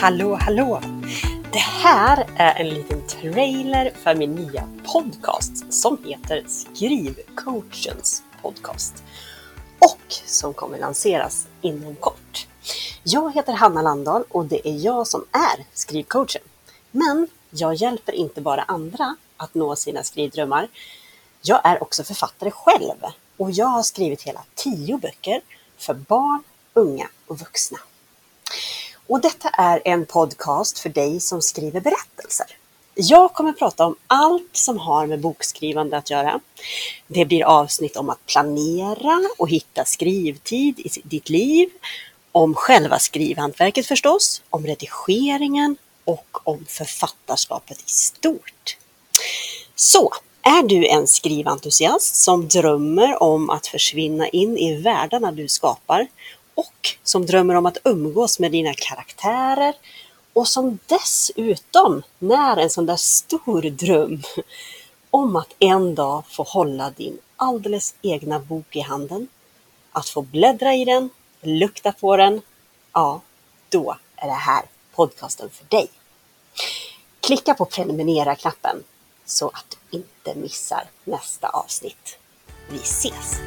Hallå, hallå! Det här är en liten trailer för min nya podcast som heter Skrivcoachens podcast och som kommer lanseras inom kort. Jag heter Hanna Landahl och det är jag som är skrivcoachen. Men jag hjälper inte bara andra att nå sina skrivdrömmar. Jag är också författare själv och jag har skrivit hela tio böcker för barn, unga och vuxna. Och detta är en podcast för dig som skriver berättelser. Jag kommer prata om allt som har med bokskrivande att göra. Det blir avsnitt om att planera och hitta skrivtid i ditt liv, om själva skrivhantverket förstås, om redigeringen och om författarskapet i stort. Så, är du en skriventusiast som drömmer om att försvinna in i världarna du skapar och som drömmer om att umgås med dina karaktärer och som dessutom när en sån där stor dröm om att en dag få hålla din alldeles egna bok i handen, att få bläddra i den, lukta på den, ja, då är det här podcasten för dig. Klicka på prenumerera-knappen så att du inte missar nästa avsnitt. Vi ses!